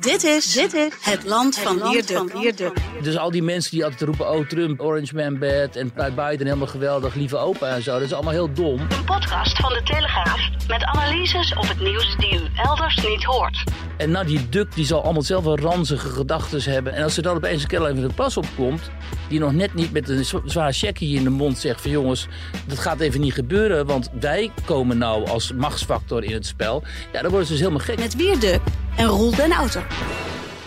Dit is, dit is het land van Wierduk. Dus al die mensen die altijd roepen, oh Trump, Orange Man bad en Biden helemaal geweldig, lieve opa en zo. Dat is allemaal heel dom. Een podcast van de Telegraaf met analyses op het nieuws die u elders niet hoort. En nou, die Duk die zal allemaal zelf wel ranzige gedachten hebben. En als er dan opeens een kerel even de pas opkomt, die nog net niet met een zwaar checkje in de mond zegt van jongens, dat gaat even niet gebeuren, want wij komen nou als machtsfactor in het spel. Ja, dan worden ze dus helemaal gek. Met Wierduk en Roel den Auto.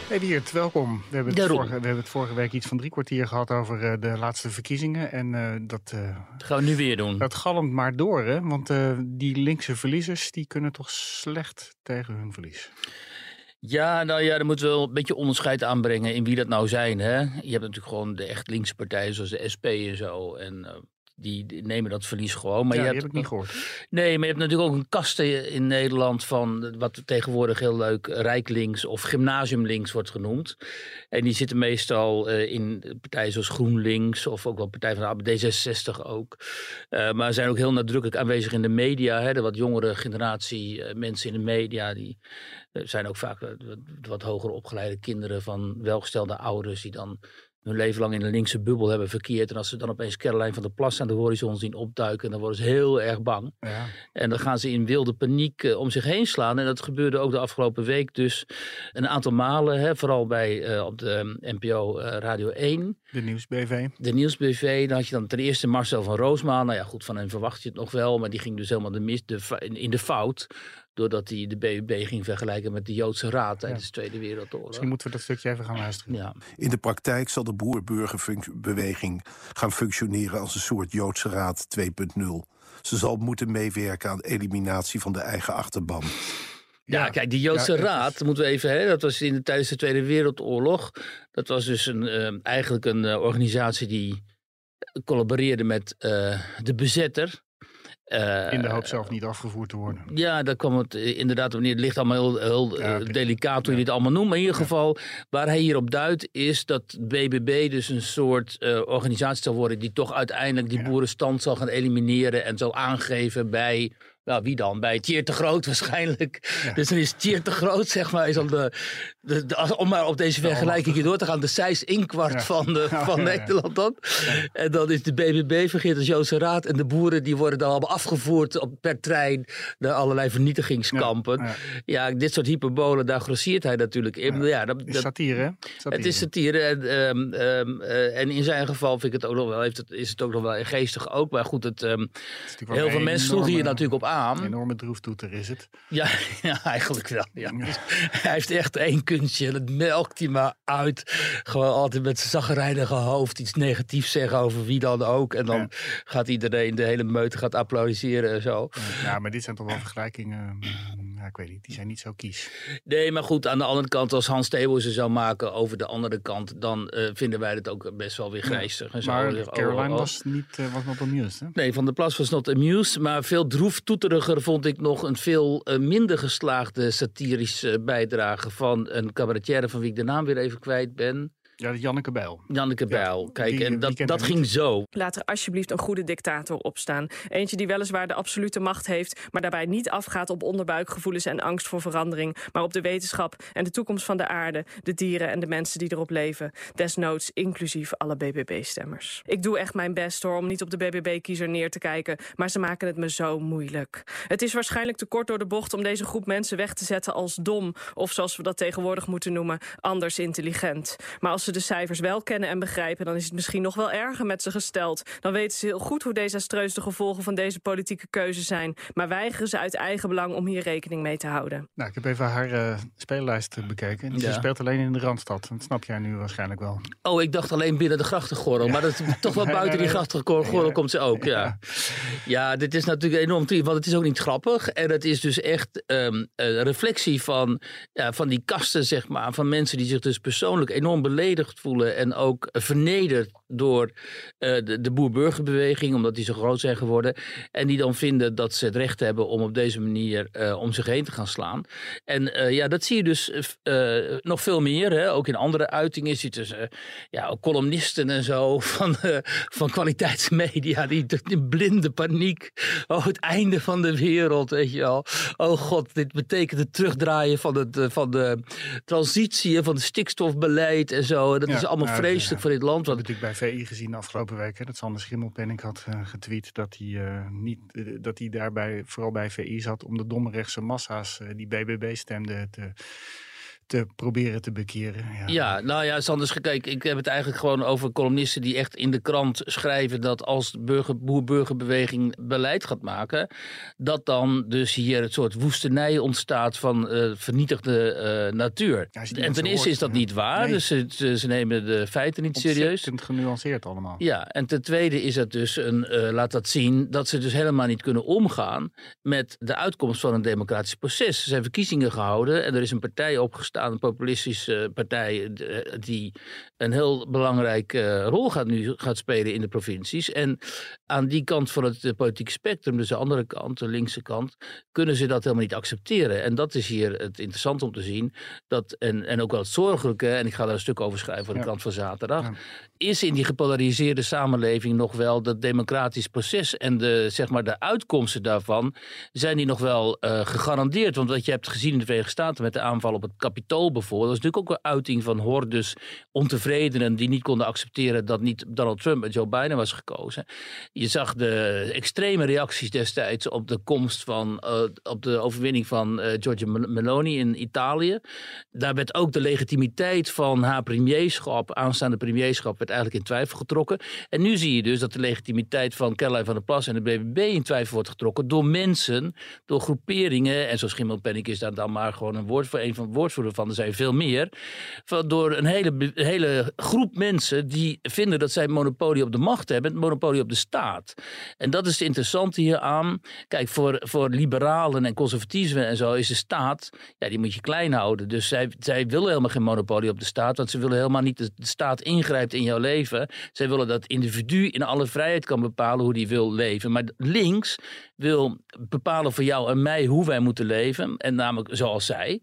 Hey Wiert, welkom. We hebben, het vorige, we hebben het vorige week iets van drie kwartier gehad over uh, de laatste verkiezingen. En uh, dat, uh, dat gaan we nu weer doen. Dat galmt maar door, hè? Want die linkse verliezers die kunnen toch slecht tegen hun verlies. Ja, nou ja, dan moeten we wel een beetje onderscheid aanbrengen in wie dat nou zijn. Hè? Je hebt natuurlijk gewoon de echt linkse partijen zoals de SP en zo. En die nemen dat verlies gewoon. Maar ja, je hebt, heb ik niet gehoord. Nee, maar je hebt natuurlijk ook een kasten in Nederland van wat tegenwoordig heel leuk rijklinks of gymnasiumlinks wordt genoemd. En die zitten meestal uh, in partijen zoals GroenLinks of ook wel Partij van de D66 ook. Uh, maar zijn ook heel nadrukkelijk aanwezig in de media. Hè, de wat jongere generatie uh, mensen in de media die zijn ook vaak wat, wat hoger opgeleide kinderen van welgestelde ouders die dan hun leven lang in een linkse bubbel hebben verkeerd. En als ze dan opeens Caroline van der Plas aan de horizon zien opduiken, dan worden ze heel erg bang. Ja. En dan gaan ze in wilde paniek uh, om zich heen slaan. En dat gebeurde ook de afgelopen week dus een aantal malen. Hè, vooral bij uh, op de NPO uh, Radio 1. De Nieuwsbv. De Nieuwsbv. Dan had je dan ten eerste Marcel van Roosmaan. Nou ja, goed, van hem verwacht je het nog wel. Maar die ging dus helemaal de mis, de, in de fout doordat hij de BBB ging vergelijken met de Joodse Raad tijdens de Tweede Wereldoorlog. Misschien moeten we dat stukje even gaan luisteren. Ja. In de praktijk zal de boer-burgerbeweging gaan functioneren als een soort Joodse Raad 2.0. Ze zal moeten meewerken aan de eliminatie van de eigen achterban. Ja, kijk, die Joodse ja, Raad, moeten we even, hè, dat was in de, tijdens de Tweede Wereldoorlog. Dat was dus een, uh, eigenlijk een uh, organisatie die collaboreerde met uh, de bezetter. Uh, in de hoop zelf niet afgevoerd te worden. Ja, daar kwam het inderdaad wanneer Het ligt allemaal heel, heel ja, okay. delicaat hoe je dit allemaal noemt. Maar in ieder geval, waar hij hierop duidt, is dat BBB dus een soort uh, organisatie zal worden. die toch uiteindelijk die boerenstand zal gaan elimineren. en zal aangeven bij nou, wie dan? Bij Thier te Groot waarschijnlijk. Ja. Dus dan is Thier te Groot, zeg maar, is dan de, de, de, om maar op deze vergelijking hier door te gaan, de Seis inkwart ja. van, de, van ja, Nederland dan. En dan is de BBB vergeet als Joodse Raad. En de boeren die worden dan allemaal afgevoerd op, per trein naar allerlei vernietigingskampen. Ja, dit soort hyperbolen, daar grossiert hij natuurlijk in. Ja. dat, is satire, hè? Satire. Het is satire. En, um, um, uh, en in zijn geval vind ik het ook nog wel, heeft het, is het ook nog wel geestig ook. Maar goed, het, um, het heel veel mensen sloegen hier natuurlijk op aan. Een enorme droeftoeter is het. Ja, ja eigenlijk wel. Ja. ja. Hij heeft echt één kunstje. Dat melkt hij maar uit. Gewoon altijd met zijn zaggerijnige hoofd iets negatiefs zeggen over wie dan ook. En dan ja. gaat iedereen, de hele meute gaat applaudisseren en zo. Ja, maar dit zijn toch wel vergelijkingen. Ja, ik weet niet, die zijn niet zo kies. Nee, maar goed, aan de andere kant, als Hans Theo ze zou maken over de andere kant, dan uh, vinden wij het ook best wel weer grijstig. Ja, maar zeggen, Caroline oh, oh. was niet uh, was not amused, hè? Nee, Van der Plas was not amused, maar veel droeftoeteriger vond ik nog een veel uh, minder geslaagde satirische bijdrage van een cabaretier van wie ik de naam weer even kwijt ben. Ja, Janneke Bijl. Janneke Bijl. Ja, Kijk, die, en dat, dat ging zo. Laat er alsjeblieft een goede dictator opstaan. Eentje die weliswaar de absolute macht heeft... maar daarbij niet afgaat op onderbuikgevoelens en angst voor verandering... maar op de wetenschap en de toekomst van de aarde... de dieren en de mensen die erop leven. Desnoods inclusief alle BBB-stemmers. Ik doe echt mijn best hoor om niet op de BBB-kiezer neer te kijken... maar ze maken het me zo moeilijk. Het is waarschijnlijk te kort door de bocht om deze groep mensen weg te zetten als dom... of zoals we dat tegenwoordig moeten noemen, anders intelligent. Maar als ze de cijfers wel kennen en begrijpen... dan is het misschien nog wel erger met ze gesteld. Dan weten ze heel goed hoe desastreus de gevolgen van deze politieke keuze zijn. Maar weigeren ze uit eigen belang om hier rekening mee te houden. Nou, ik heb even haar uh, speellijst bekeken. Ze ja. speelt alleen in de Randstad. Dat snap jij nu waarschijnlijk wel. Oh, ik dacht alleen binnen de grachtengordel. Ja. Maar dat, toch wel buiten die grachtengordel ja. komt ze ook, ja. Ja, dit is natuurlijk enorm triest. Want het is ook niet grappig. En het is dus echt um, een reflectie van, van die kasten, zeg maar. Van mensen die zich dus persoonlijk enorm beledigen voelen en ook vernederd door de, de boer-burgerbeweging, omdat die zo groot zijn geworden. En die dan vinden dat ze het recht hebben om op deze manier om zich heen te gaan slaan. En ja, dat zie je dus nog veel meer. Hè? Ook in andere uitingen je dus, ja, columnisten en zo van, van kwaliteitsmedia die in blinde paniek. Oh, het einde van de wereld, weet je wel. Oh god, dit betekent het terugdraaien van, het, eh, van de transitie van het stikstofbeleid en zo. Dat is allemaal vreselijk voor dit land. Dat heb ik bij VI gezien de afgelopen weken. Dat Sander Schimmelpenning had uh, getweet dat hij, uh, niet, dat hij daarbij, vooral bij VI zat, om de domme rechtse massa's die BBB stemden te te proberen te bekeren. Ja, ja nou ja, Sanders, kijk, ik heb het eigenlijk gewoon over columnisten die echt in de krant schrijven dat als de burger, boer-burgerbeweging beleid gaat maken, dat dan dus hier het soort woestenij ontstaat van uh, vernietigde uh, natuur. en ten eerste is dat niet waar, dus ze, ze, nemen de feiten niet serieus. Het genuanceerd allemaal. Ja, en ten tweede is het dus een, uh, laat dat zien dat ze dus helemaal niet kunnen omgaan met de uitkomst van een democratisch proces. Er zijn verkiezingen gehouden en er is een partij opgestaan aan een populistische partij eh, die een heel belangrijke rol gaat nu gaat spelen in de provincies. En aan die kant van het politieke spectrum, dus de andere kant, de linkse kant, kunnen ze dat helemaal niet accepteren. En dat is hier het interessante om te zien. Dat, en, en ook wel het zorgelijke, en ik ga daar een stuk over schrijven voor de krant van zaterdag, is in die gepolariseerde samenleving nog wel dat democratisch proces en de, zeg maar, de uitkomsten daarvan, zijn die nog wel uh, gegarandeerd. Want wat je hebt gezien in de Verenigde Staten met de aanval op het kapitaal bijvoorbeeld. Dat is natuurlijk ook een uiting van hordes ontevredenen die niet konden accepteren dat niet Donald Trump en Joe Biden was gekozen. Je zag de extreme reacties destijds op de komst van, uh, op de overwinning van uh, Giorgia Meloni in Italië. Daar werd ook de legitimiteit van haar premierschap, aanstaande premierschap, werd eigenlijk in twijfel getrokken. En nu zie je dus dat de legitimiteit van Caroline van der Plas en de BBB in twijfel wordt getrokken door mensen, door groeperingen. En zo Schimmelpenning is daar dan maar gewoon een woord voor een van woordvoerder van er zijn veel meer. Van, door een hele, hele groep mensen die vinden dat zij monopolie op de macht hebben, monopolie op de staat. En dat is het interessante hieraan. Kijk, voor, voor liberalen en conservatieven en zo is de staat, ja, die moet je klein houden. Dus zij, zij willen helemaal geen monopolie op de staat, want ze willen helemaal niet dat de staat ingrijpt in jouw leven. Zij willen dat het individu in alle vrijheid kan bepalen hoe die wil leven. Maar links wil bepalen voor jou en mij hoe wij moeten leven. En namelijk zoals zij.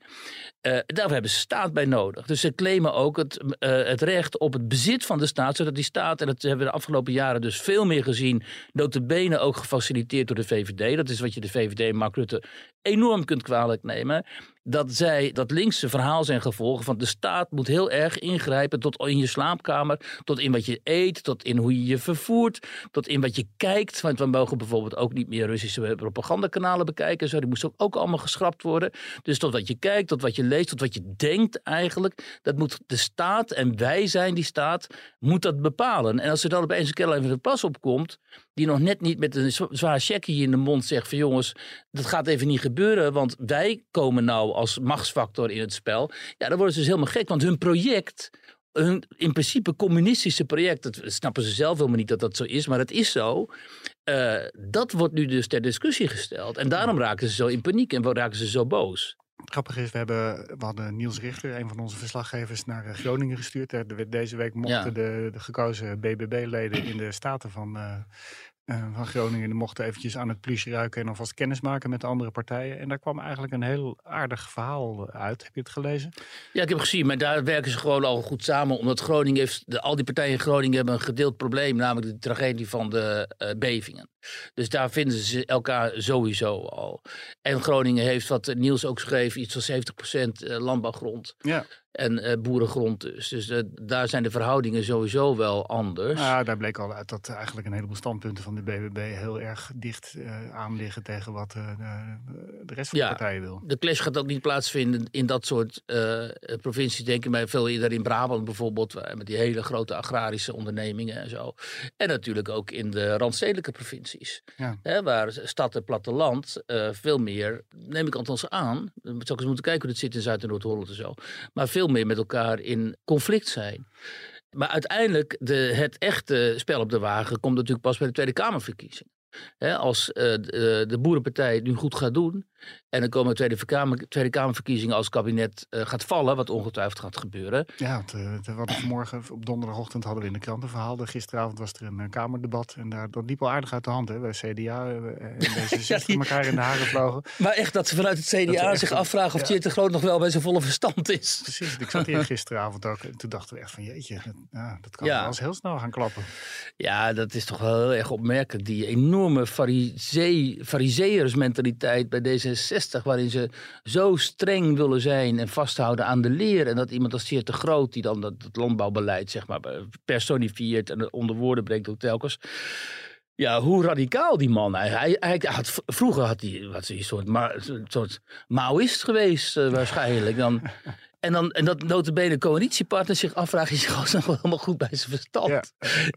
Uh, daar hebben ze staat bij nodig. Dus ze claimen ook het, uh, het recht op het bezit van de staat. Zodat die staat, en dat hebben we de afgelopen jaren dus veel meer gezien. Notabene ook gefaciliteerd door de VVD. Dat is wat je de VVD Mark Rutte enorm kunt kwalijk nemen dat zij dat linkse verhaal zijn gevolgen van de staat moet heel erg ingrijpen tot in je slaapkamer, tot in wat je eet, tot in hoe je je vervoert, tot in wat je kijkt. Want we mogen bijvoorbeeld ook niet meer Russische propagandakanalen bekijken. Zo, die moesten ook allemaal geschrapt worden. Dus tot wat je kijkt, tot wat je leest, tot wat je denkt eigenlijk. Dat moet de staat en wij zijn die staat, moet dat bepalen. En als er dan opeens een keer even de pas opkomt, die nog net niet met een zwaar checkje in de mond zegt van jongens, dat gaat even niet gebeuren, want wij komen nou als machtsfactor in het spel. Ja, dan worden ze dus helemaal gek, want hun project, hun in principe communistische project, dat snappen ze zelf helemaal niet dat dat zo is, maar het is zo. Uh, dat wordt nu dus ter discussie gesteld. En daarom raken ze zo in paniek en raken ze zo boos. Grappig is, we, hebben, we hadden Niels Richter, een van onze verslaggevers, naar eh, Groningen gestuurd. Deze week mochten de, de, gekozen BBB-leden in de staten van uh, uh, van Groningen mochten eventjes aan het plusje ruiken en alvast kennis maken met de andere partijen. En daar kwam eigenlijk een heel aardig verhaal uit. Heb je het gelezen? Ja, ik heb gezien, maar daar werken ze gewoon al goed samen. Omdat Groningen heeft, de, al die partijen in Groningen hebben een gedeeld probleem, namelijk de tragedie van de uh, bevingen. Dus daar vinden ze elkaar sowieso al. En Groningen heeft, wat Niels ook schreef, iets van 70% eh, landbouwgrond. Ja. En uh, boerengrond dus. Dus uh, daar zijn de verhoudingen sowieso wel anders. Ja, daar bleek al uit dat eigenlijk een heleboel standpunten van de BBB heel erg dicht uh, aan liggen tegen wat de rest van de partijen wil. De clash gaat ook niet plaatsvinden in dat soort provincies. Denken wij veel eerder in Brabant bijvoorbeeld, met die hele grote agrarische ondernemingen en zo. En natuurlijk ook in de randstedelijke provincies. Ja. Hè, waar stad en platteland veel meer, neem ik althans aan, zou ik eens moeten kijken hoe het zit in Zuid- en Noord-Holland en zo. Maar veel meer met elkaar in conflict zijn. Maar uiteindelijk, de, het echte spel op de wagen komt natuurlijk pas bij de Tweede Kamerverkiezingen. als uh, de, de, Boerenpartij het nu goed gaat doen, En dan komen Tweede, Kamer, Tweede Kamerverkiezingen als het kabinet uh, gaat vallen, wat ongetwijfeld gaat gebeuren. Ja, want, we hadden vanmorgen op donderdagochtend hadden we in de krant een verhaal. Gisteravond was er een uh, Kamerdebat en daar, dat liep al aardig uit de hand. Hè? Bij CDA en deze ja, die... elkaar in de haren vlogen. Maar echt dat ze vanuit het CDA zich afvragen of ja. De Groot nog wel bij zijn volle verstand is. Precies, ik zat hier gisteravond ook en toen dachten we echt van jeetje, dat, ja, dat kan wel eens heel snel gaan klappen. Ja, dat is toch wel heel erg opmerkelijk. Die enorme fariseersmentaliteit bij D66, waarin ze zo streng willen zijn en vasthouden aan de leer. En dat iemand als Zeer te Groot, die dan dat, het landbouwbeleid zeg maar, personifieert en onder woorden brengt ook telkens. Ja, hoe radicaal die man. Hij, hij, had, vroeger had hij wat een soort, ma, soort Maoïst geweest uh, waarschijnlijk. Dan, En, dan, en dat notabene coalitiepartner zich afvragen, is hij gewoon nog helemaal goed bij zijn verstand? Ja.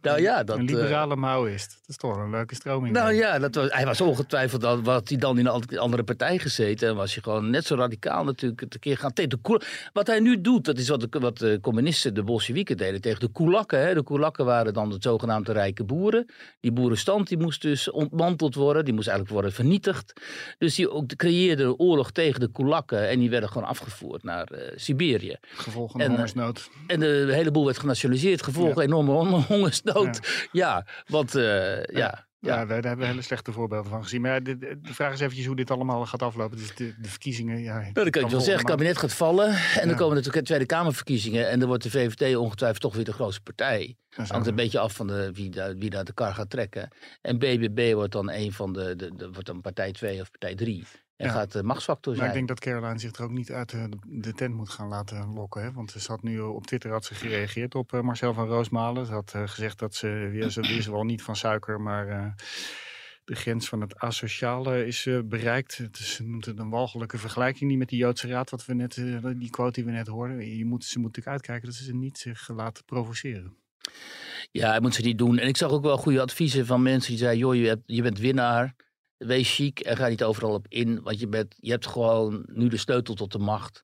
Nou ja, dat... Een liberale uh, Maoïst. Dat is toch een leuke stroming. Nou ja, dat was, hij was ongetwijfeld, al, wat hij dan in een andere partij gezeten. En was hij gewoon net zo radicaal natuurlijk te keer gaan. De wat hij nu doet, dat is wat de, wat de communisten, de Bolsjewieken deden tegen de Koelakken. Hè. De Koelakken waren dan de zogenaamde rijke boeren. Die boerenstand die moest dus ontmanteld worden. Die moest eigenlijk worden vernietigd. Dus die ook creëerde oorlog tegen de Koelakken. En die werden gewoon afgevoerd naar uh, Siberië. Gevolgen van hongersnood. En de hele boel werd genationaliseerd. Gevolgen enorme hongersnood. Ja, want uh, ja. Ja, ja. daar hebben we hele slechte voorbeelden van gezien. Maar de, de, vraag is eventjes hoe dit allemaal gaat aflopen. Dus de, de verkiezingen. Ja, nou, dan kan je wel zeggen, het kabinet gaat vallen. En dan komen natuurlijk Tweede Kamerverkiezingen. En dan wordt de VVD ongetwijfeld toch weer de grootste partij. Hangt een beetje af van de, wie, daar, wie daar de kar gaat trekken. En BBB wordt dan een van de, de, de wordt dan partij 2 of partij 3. En gaat de machtsfactor zijn. Maar ik denk dat Caroline zich er ook niet uit de, tent moet gaan laten lokken. Hè? Want ze had nu op Twitter had ze gereageerd op uh, Marcel van Roosmalen. Ze had gezegd dat ze, weer ze is wel niet van suiker, maar de grens van het asociale is bereikt. Het is, ze noemt het een walgelijke vergelijking die met die Joodse raad, wat we net, die quote die we net hoorden. Je moet, ze moet natuurlijk uitkijken dat ze ze niet zich laten provoceren. Ja, hij moet ze niet doen. En ik zag ook wel goede adviezen van mensen die zeiden, joh, je, hebt, je bent winnaar wees chic en ga niet overal op in. Want je, bent, je hebt gewoon nu de sleutel tot de macht.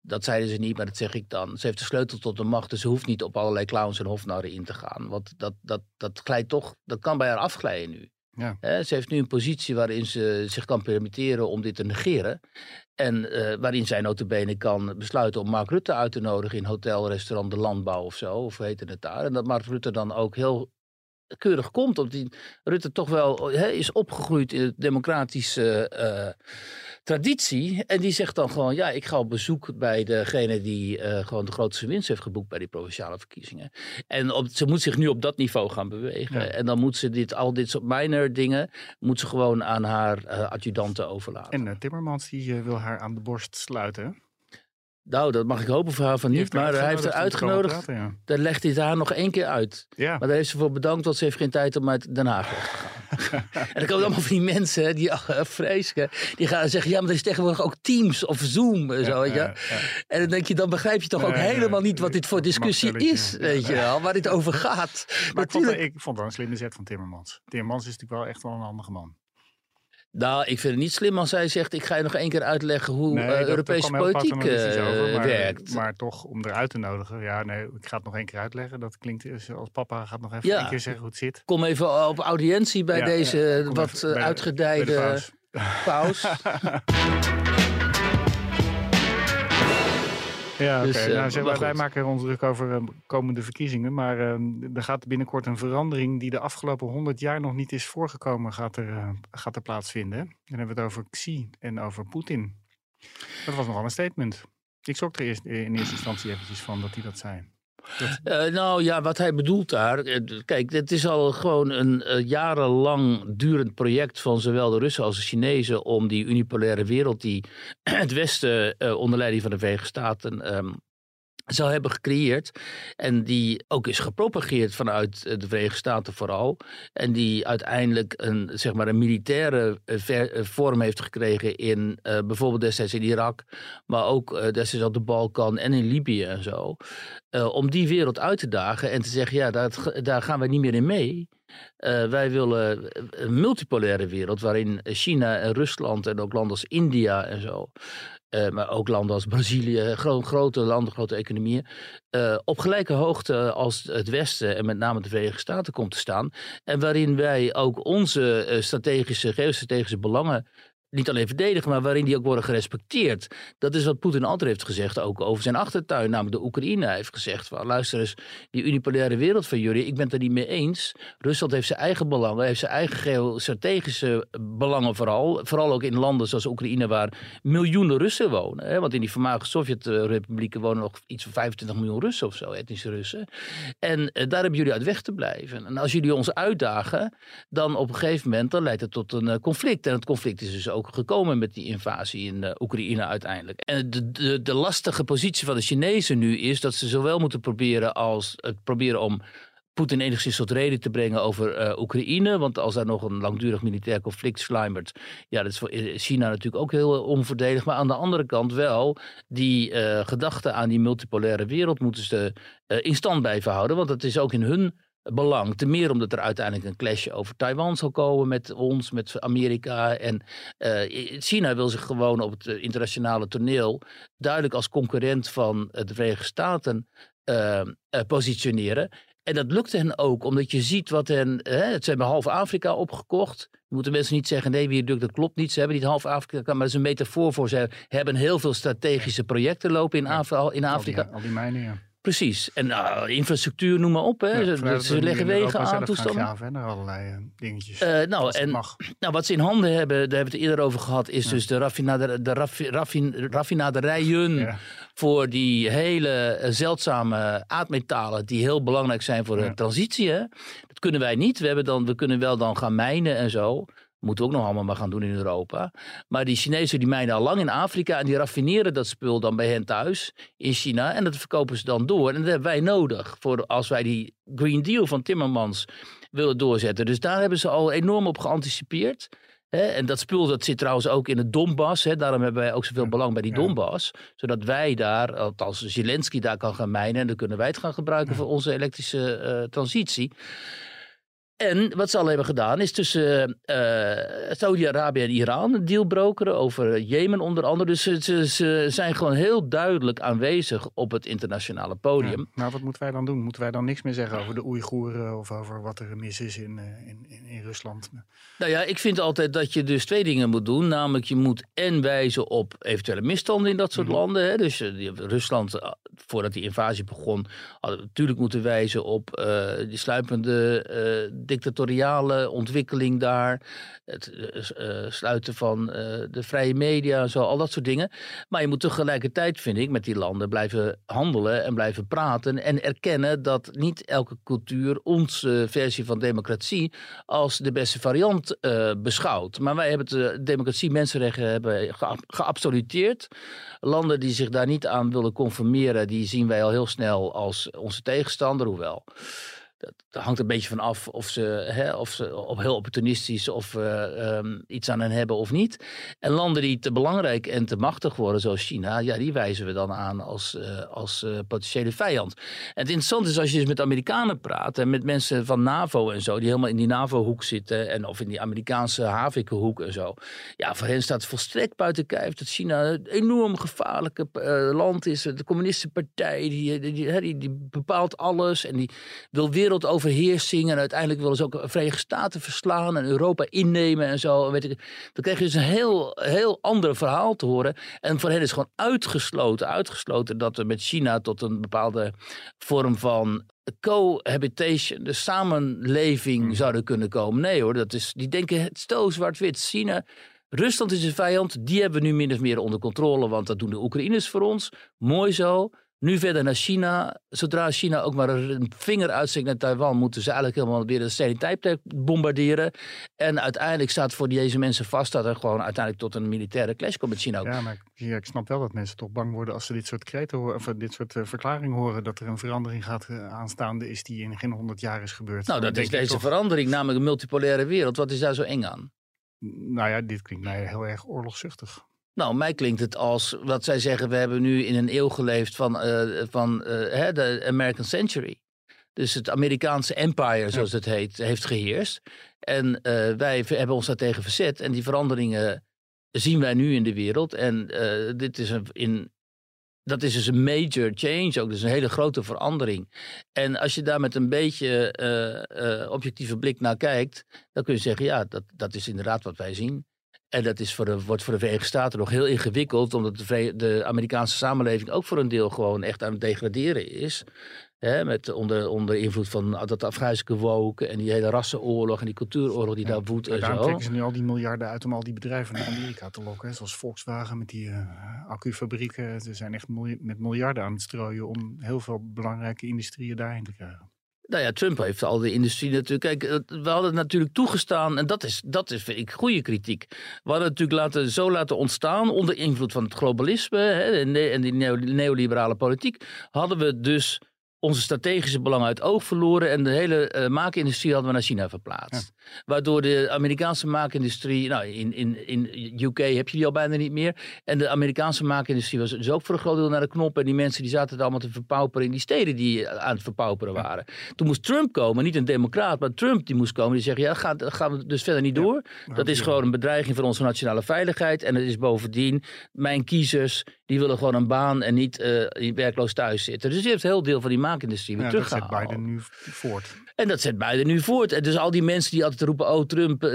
Dat zeiden ze niet, maar dat zeg ik dan. Ze heeft de sleutel tot de macht, dus ze hoeft niet op allerlei clowns en hofnarren in te gaan. Want dat, dat, dat glijdt toch, dat kan bij haar afglijden nu. Ja. ze heeft nu een positie waarin ze zich kan permitteren om dit te negeren. En uh, waarin zij notabene kan besluiten om Mark Rutte uit te nodigen in hotel, restaurant De Landbouw of zo, of heet het daar. En dat Mark Rutte dan ook heel keurig komt. Omdat die Rutte toch wel is opgegroeid in de democratische uh, traditie. En die zegt dan gewoon, ja, ik ga op bezoek bij degene die uh, gewoon de grootste winst heeft geboekt bij die provinciale verkiezingen. En op, ze moet zich nu op dat niveau gaan bewegen. En dan moet ze dit, al dit soort minor dingen, moet ze gewoon aan haar uh, adjudanten overlaten. En Timmermans die wil haar aan de borst sluiten. Nou, dat mag ik hopen voor haar van niet. Maar hij heeft haar uitgenodigd. ja. Dan legt hij het haar nog één keer uit. Ja. Maar daar heeft ze voor bedankt, want ze heeft geen tijd om uit Den Haag te gaan. en dan komen allemaal van die mensen, die ach, vreselijk, die gaan zeggen: ja, maar er is tegenwoordig ook Teams of Zoom. En, zo, weet je? en dan denk je, dan begrijp je toch ook helemaal niet wat dit voor discussie is. Weet je wel, waar dit over gaat. Maar Natuurlijk... ik, vond, ik vond dat een slimme zet van Timmermans. Timmermans is natuurlijk wel echt wel een handige man. Nou, ik vind het niet slim als zij zegt: ik ga je nog één keer uitleggen hoe nee, uh, Europese politiek over, maar, werkt. Maar toch om eruit te nodigen. Ja, nee, ik ga het nog één keer uitleggen. Dat klinkt als papa gaat nog even ja. één keer zeggen hoe het zit. Kom even op audiëntie bij ja, deze ja, wat uitgedijde paus. Ja, dus, oké. nou, wij, wij, maken ons druk over uh, komende verkiezingen. Maar uh, er gaat binnenkort een verandering die de afgelopen honderd jaar nog niet is voorgekomen, gaat er, uh, gaat er plaatsvinden. Dan hebben we het over Xi en over Poetin. Dat was nogal een statement. Ik schrok er eerst, in eerste instantie eventjes van dat hij dat zei. Uh, nou ja, wat hij bedoelt daar. Eh, kijk, dit is al gewoon een uh, jarenlang durend project van zowel de Russen als de Chinezen. om die unipolaire wereld die het Westen onder leiding van de Verenigde Staten um, zou hebben gecreëerd. En die ook is gepropageerd vanuit eh, de Verenigde Staten vooral. En die uiteindelijk een, zeg maar een militaire eh, eh, vorm heeft gekregen in bijvoorbeeld destijds in Irak. Maar ook destijds op de Balkan en in Libië en zo. Om die wereld uit te dagen en te zeggen, ja, daar gaan we niet meer in mee. Wij willen een multipolaire wereld waarin China en Rusland en ook landen als India en zo uh, maar ook landen als Brazilië, gro grote landen, grote economieën, uh, op gelijke hoogte als het Westen en met name de Verenigde Staten komt te staan. En waarin wij ook onze strategische, geostrategische belangen niet alleen verdedigen, maar waarin die ook worden gerespecteerd. Dat is wat Poetin altijd heeft gezegd, ook over zijn achtertuin, namelijk de Oekraïne. Hij heeft gezegd van, luister eens, die unipolaire wereld van jullie, ik ben het er niet mee eens. Rusland heeft zijn eigen belangen, heeft zijn eigen geostrategische belangen vooral. Vooral ook in landen zoals Oekraïne, waar miljoenen Russen wonen. Hè? Want in die voormalige Sovjet-republieken wonen nog iets van 25 miljoen Russen of zo, etnische Russen. En eh, daar hebben jullie uit weg te blijven. En als jullie ons uitdagen, dan op een gegeven moment dan leidt het tot een uh, conflict. En het conflict is dus ook gekomen met die invasie in uh, Oekraïne uiteindelijk. En de, de, de lastige positie van de Chinezen nu is dat ze zowel moeten proberen als het proberen om Poetin enigszins tot reden te brengen over uh, Oekraïne. Want als daar nog een langdurig militair conflict sluimert, ja, dat is voor China natuurlijk ook heel onvoordelig. Maar aan de andere kant wel, die uh, gedachte aan die multipolaire wereld moeten ze in stand blijven houden. Want dat is ook in hun belang. Ten meer omdat er uiteindelijk een clash over Taiwan zal komen met ons, met Amerika. En uh, China wil zich gewoon op het internationale toneel duidelijk als concurrent van de Verenigde Staten uh, positioneren. En dat lukte hen ook, omdat je ziet wat hen. Hè, het zijn half Afrika opgekocht. Je moet de mensen niet zeggen: nee, wie dat klopt niet. Ze hebben niet half Afrika, maar dat is een metafoor voor. Ze hebben heel veel strategische projecten lopen in, Af in Afrika. Al die, al die mijnen, ja. Precies. En uh, infrastructuur, noem maar op. Hè. Ja, ze, ze leggen wegen aan, toestanden. Ja, verder allerlei uh, dingetjes. Uh, nou, en, nou, wat ze in handen hebben, daar hebben we het eerder over gehad, is ja. dus de, raffinader, de raffi, raffin, raffinaderijen ja. voor die hele zeldzame aardmetalen die heel belangrijk zijn voor de transitie. Hè. Dat kunnen wij niet. We, hebben dan, we kunnen wel dan gaan mijnen en zo. Moeten we ook nog allemaal maar gaan doen in Europa. Maar die Chinezen die mijnen al lang in Afrika en die raffineren dat spul dan bij hen thuis in China. En dat verkopen ze dan door. En dat hebben wij nodig voor als wij die Green Deal van Timmermans willen doorzetten. Dus daar hebben ze al enorm op geanticipeerd. He, en dat spul dat zit trouwens ook in het Donbass. He, daarom hebben wij ook zoveel belang bij die. Donbass. Zodat wij daar, althans Zelensky daar kan gaan mijnen. En dan kunnen wij het gaan gebruiken voor onze elektrische uh, transitie. En wat ze al hebben gedaan is tussen uh, Saudi-Arabië en Iran een deal brokeren over Jemen onder andere. Dus ze, ze, ze, zijn gewoon heel duidelijk aanwezig op het internationale podium. Ja, maar wat moeten wij dan doen? Moeten wij dan niks meer zeggen over de Oeigoeren of over wat er mis is in, in, in, in Rusland? Nou ja, ik vind altijd dat je dus twee dingen moet doen. Namelijk je moet en wijzen op eventuele misstanden in dat soort mm -hmm. landen. Hè. Dus uh, Rusland, voordat die invasie begon, had natuurlijk moeten wijzen op uh, die sluipende dictatoriale ontwikkeling daar. Het uh, sluiten van uh, de vrije media en zo, al dat soort dingen. Maar je moet tegelijkertijd, vind ik, met die landen blijven handelen en blijven praten. En erkennen dat niet elke cultuur onze versie van democratie als de beste variant beschouwt. Maar wij hebben de democratie, mensenrechten hebben geabsoluteerd. Landen die zich daar niet aan willen conformeren, die zien wij al heel snel als onze tegenstander, hoewel dat hangt een beetje van af of ze, hè, of ze op heel opportunistisch of uh, um, iets aan hen hebben of niet. En landen die te belangrijk en te machtig worden, zoals China, ja, die wijzen we dan aan als, uh, als uh, potentiële vijand. En het interessante is als je dus met Amerikanen praat en met mensen van NAVO en zo, die helemaal in die NAVO-hoek zitten en of in die Amerikaanse Havikhoek en zo. Ja, voor hen staat volstrekt buiten kijf dat China een enorm gevaarlijke land is. De communistische partij, die, die, die bepaalt alles en die wil weer wereldoverheersing. En uiteindelijk willen ze ook de Verenigde Staten verslaan en Europa innemen en zo. Weet ik, dan krijg je dus een heel, heel ander verhaal te horen. En voor hen is gewoon uitgesloten, uitgesloten dat we met China tot een bepaalde vorm van cohabitation, de samenleving mm. zouden kunnen komen. Nee hoor, dat is, die denken het stel zwart-wit. China, Rusland is een vijand, die hebben we nu min of meer onder controle, want dat doen de Oekraïners voor ons. Mooi zo. Nu verder naar China. Zodra China ook maar een vinger uitsteekt naar Taiwan, moeten ze eigenlijk helemaal weer de stereotype bombarderen. En uiteindelijk staat voor deze mensen vast dat er gewoon uiteindelijk tot een militaire clash komt met China. Ook. Ja, maar ja, ik snap wel dat mensen toch bang worden als ze dit soort kreten horen, of dit soort uh, verklaringen horen, dat er een verandering gaat uh, aanstaande is die in geen honderd jaar is gebeurd. Nou, dat is deze toch... verandering, namelijk een multipolaire wereld. Wat is daar zo eng aan? Nou ja, dit klinkt mij heel erg oorlogzuchtig. Nou, mij klinkt het als wat zij zeggen: we hebben nu in een eeuw geleefd van, uh, van uh, de American Century. Dus het Amerikaanse empire, zoals het heet, heeft geheerst. En uh, wij hebben ons daartegen verzet. En die veranderingen zien wij nu in de wereld. En dit is een, in, dat is dus een major change ook. Dus een hele grote verandering. En als je daar met een beetje objectieve blik naar kijkt, dan kun je zeggen: ja, dat, dat is inderdaad wat wij zien. En dat is voor de, wordt voor de Verenigde Staten nog heel ingewikkeld, omdat de, de Amerikaanse samenleving ook voor een deel gewoon echt aan het degraderen is. Hè, met onder, onder invloed van dat Afghaanse woke en die hele rassenoorlog en die cultuuroorlog die daar woedt. En daarom trekken ze nu al die miljarden uit om al die bedrijven naar Amerika te lokken. Hè, zoals Volkswagen met die uh, accufabrieken. Ze zijn echt met miljarden aan het strooien om heel veel belangrijke industrieën daarheen te krijgen. Nou ja, Trump heeft al de industrie natuurlijk. Kijk, we hadden het natuurlijk toegestaan, en dat is, dat is vind ik goede kritiek. We hadden het natuurlijk laten, zo laten ontstaan onder invloed van het globalisme hè, en die neoliberale politiek. Hadden we dus onze strategische belangen uit oog verloren en de hele uh, maakindustrie hadden we naar China verplaatst. Waardoor de Amerikaanse maakindustrie, nou in, in, in UK heb je die al bijna niet meer. En de Amerikaanse maakindustrie was dus ook voor een groot deel naar de knop. En die mensen die zaten allemaal te verpauperen in die steden die aan het verpauperen waren. Toen moest Trump komen, niet een democraat, maar Trump die moest komen. Die zeggen, ja, gaat, gaan we dus verder niet door. dat is gewoon een bedreiging voor onze nationale veiligheid. En het is bovendien, mijn kiezers, die willen gewoon een baan en niet uh, werkloos thuis zitten. Dus heeft een heel deel van die maakindustrie weer ja, teruggehaald. Dat zet Biden nu voort. En dat zet Biden nu voort. En dus al die mensen die altijd roepen, oh Trump, uh,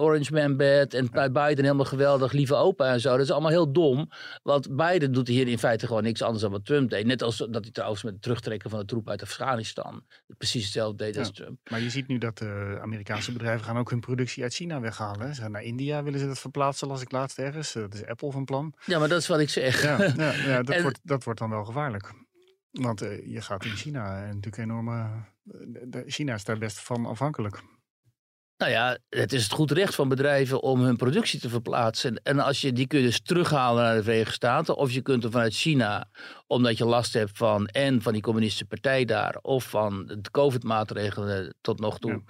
Orange Man bad. En ja. Biden helemaal geweldig, lieve opa en zo. Dat is allemaal heel dom. Want Biden doet hier in feite gewoon niks anders dan wat Trump deed. Net als dat hij trouwens met het terugtrekken van de troep uit Afghanistan precies hetzelfde deed als Trump. Maar je ziet nu dat de Amerikaanse bedrijven gaan ook hun productie uit China weghalen. Ze gaan naar India, willen ze dat verplaatsen, las ik laatst ergens. Dat is Apple van plan. Ja, maar dat is wat ik zeg. Ja, ja, ja dat, wordt, dat wordt dan wel gevaarlijk. Want uh, je gaat in China natuurlijk enorme. China is daar best van afhankelijk. Nou ja, het is het goed recht van bedrijven om hun productie te verplaatsen. En als je die kun je dus terughalen naar de Verenigde Staten. Of je kunt er vanuit China, omdat je last hebt van en van die communistische partij daar. Of van de COVID-maatregelen tot nog toe.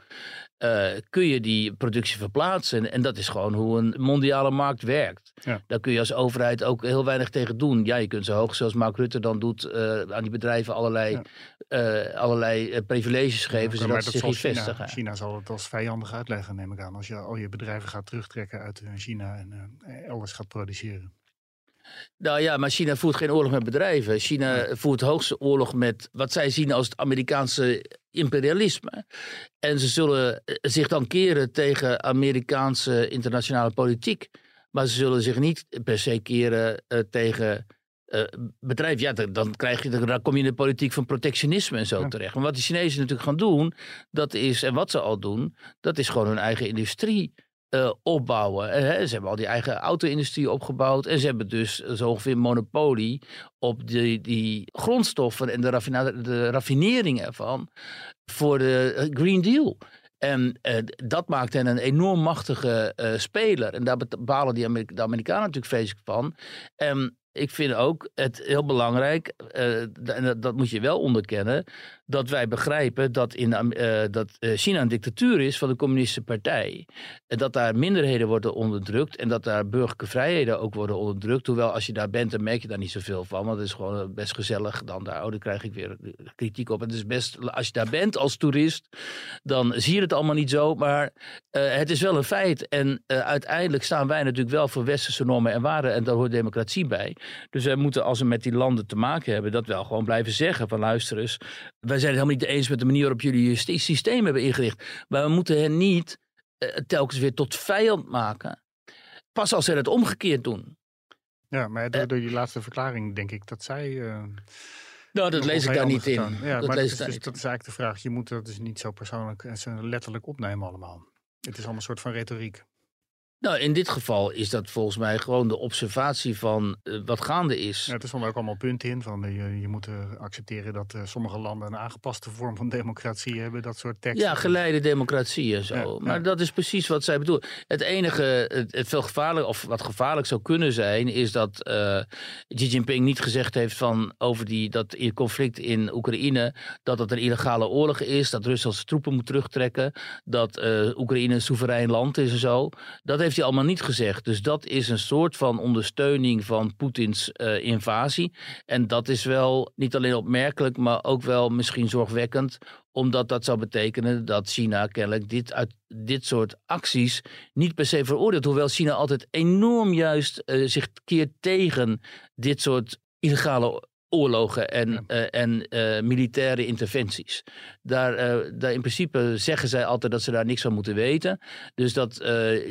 Uh, kun je die productie verplaatsen. En dat is gewoon hoe een mondiale markt werkt. Ja. Daar kun je als overheid ook heel weinig tegen doen. Ja, je kunt zo hoog zoals Mark Rutte dan doet uh, aan die bedrijven allerlei, ja. uh, allerlei privileges geven. Zodat ze zich niet vestigen. China zal het als vijandig uitleggen, neem ik aan. Als je al je bedrijven gaat terugtrekken uit China en elders gaat produceren. Nou ja, maar China voert geen oorlog met bedrijven. China voert hoogste oorlog met wat zij zien als het Amerikaanse imperialisme. En ze zullen zich dan keren tegen Amerikaanse internationale politiek. Maar ze zullen zich niet per se keren uh, tegen uh, bedrijf. Ja, dan, krijg je, dan kom je in de politiek van protectionisme en zo terecht. Maar wat de Chinezen natuurlijk gaan doen, dat is, en wat ze al doen, dat is gewoon hun eigen industrie uh, opbouwen. Hè, ze hebben al die eigen auto-industrie opgebouwd. En ze hebben dus zo ongeveer monopolie op die, die grondstoffen en de, de raffinering ervan voor de eh, Green Deal. En dat maakt hen een enorm machtige speler. En daar balen die de Amerikanen natuurlijk vreselijk van. En ik vind ook het heel belangrijk, en dat moet je wel onderkennen, dat wij begrijpen dat, in, uh, dat eh, China een dictatuur is van de communistische partij. En dat daar minderheden worden onderdrukt en dat daar burgerlijke vrijheden ook worden onderdrukt. Hoewel als je daar bent, dan merk je daar niet zoveel van, want het is gewoon best gezellig dan daar. Oh, dan krijg ik weer kritiek op. Het is best, als je daar bent als toerist, dan zie je het allemaal niet zo, maar het is wel een feit. En uiteindelijk staan wij natuurlijk wel voor westerse normen en waarden en daar hoort democratie bij. Dus wij moeten, als we met die landen te maken hebben, dat wel gewoon blijven zeggen. Van luister eens, wij zijn het helemaal niet eens met de manier waarop jullie je systeem hebben ingericht. Maar we moeten hen niet uh, telkens weer tot vijand maken. Pas als ze het omgekeerd doen. Ja, maar door, door die laatste verklaring denk ik dat zij... Uh... Nou, dat lees ik daar niet in. Ja, dat, maar is, dus, dat is eigenlijk de vraag. Je moet dat dus niet zo persoonlijk en zo letterlijk opnemen allemaal. Het is allemaal een soort van retoriek. Nou, in dit geval is dat volgens mij gewoon de observatie van uh, wat gaande is. Ja, er stonden ook allemaal punten in van uh, je, je moet accepteren dat sommige landen een aangepaste vorm van democratie hebben, dat soort teksten. Ja, geleide democratie en zo. Ja, maar ja. dat is precies wat zij bedoelen. Het enige, het, het, veel gevaarlijk, of wat gevaarlijk zou kunnen zijn, is dat Xi Jinping niet gezegd heeft van over die, dat conflict in Oekraïne, dat het een illegale oorlog is, dat Rusland troepen moet terugtrekken, dat Oekraïne een soeverein land is en zo. Dat heeft heeft hij allemaal niet gezegd. Dus dat is een soort van ondersteuning van Poetins uh, invasie. En dat is wel niet alleen opmerkelijk, maar ook wel misschien zorgwekkend. Omdat dat zou betekenen dat China kennelijk dit, uit dit soort acties niet per se veroordeelt. Hoewel China altijd enorm juist uh, zich keert tegen dit soort illegale oorlogen en, eh, en eh, militaire interventies. Daar, eh, daar in principe zeggen zij altijd dat ze daar niks van moeten weten. Dus dat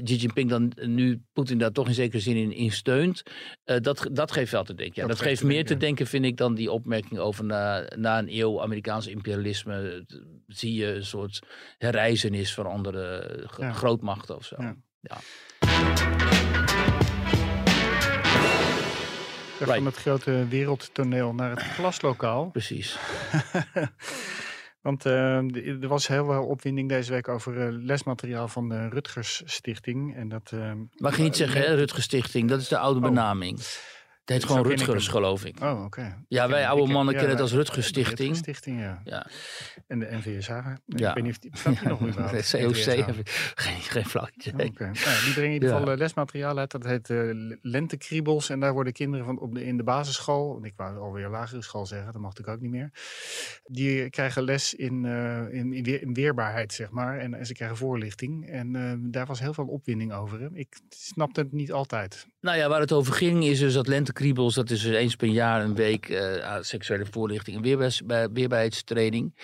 Xi Jinping dan nu Poetin daar toch in zekere zin in, in steunt, dat, dat geeft wel te denken. Ja, dat, geeft meer te denken, vind ik, dan die opmerking over na, na een eeuw Amerikaans imperialisme zie je een soort herreizenis van andere grootmachten of zo. ja. Van het grote wereldtoneel naar het klaslokaal. Precies. Want uh, er was heel veel opwinding deze week over uh, lesmateriaal van de Rutgers Stichting. En dat, uh, Mag je niet zeggen, hè, Rutgers Stichting? Dat is de oude oh. benaming. Het heet gewoon Rutgers, geloof ik. Oh, oké. Ja, wij oude mannen kennen het als Rutgers Stichting. Rutgers Stichting, ja. ja. En de NVSH. Ja. Ik weet niet of die, nog niet De COC heb ik geen, geen flauw Oké. Okay. Nou, die brengen in ieder geval eh, lesmateriaal uit. Dat heet uh, Lentekriebels. En daar worden kinderen van op de, in de basisschool, ik wou alweer lagere school zeggen, dat mag ik ook niet meer. Die krijgen les in, uh, in, in, weer, in, weerbaarheid, zeg maar. En, en ze krijgen voorlichting. En uh, daar was heel veel opwinding over. Ik snapte het niet altijd. Nou ja, waar het over ging is dus dat lente Kriebels, dat is dus eens per jaar een week uh, seksuele voorlichting en weerbaarheidstraining.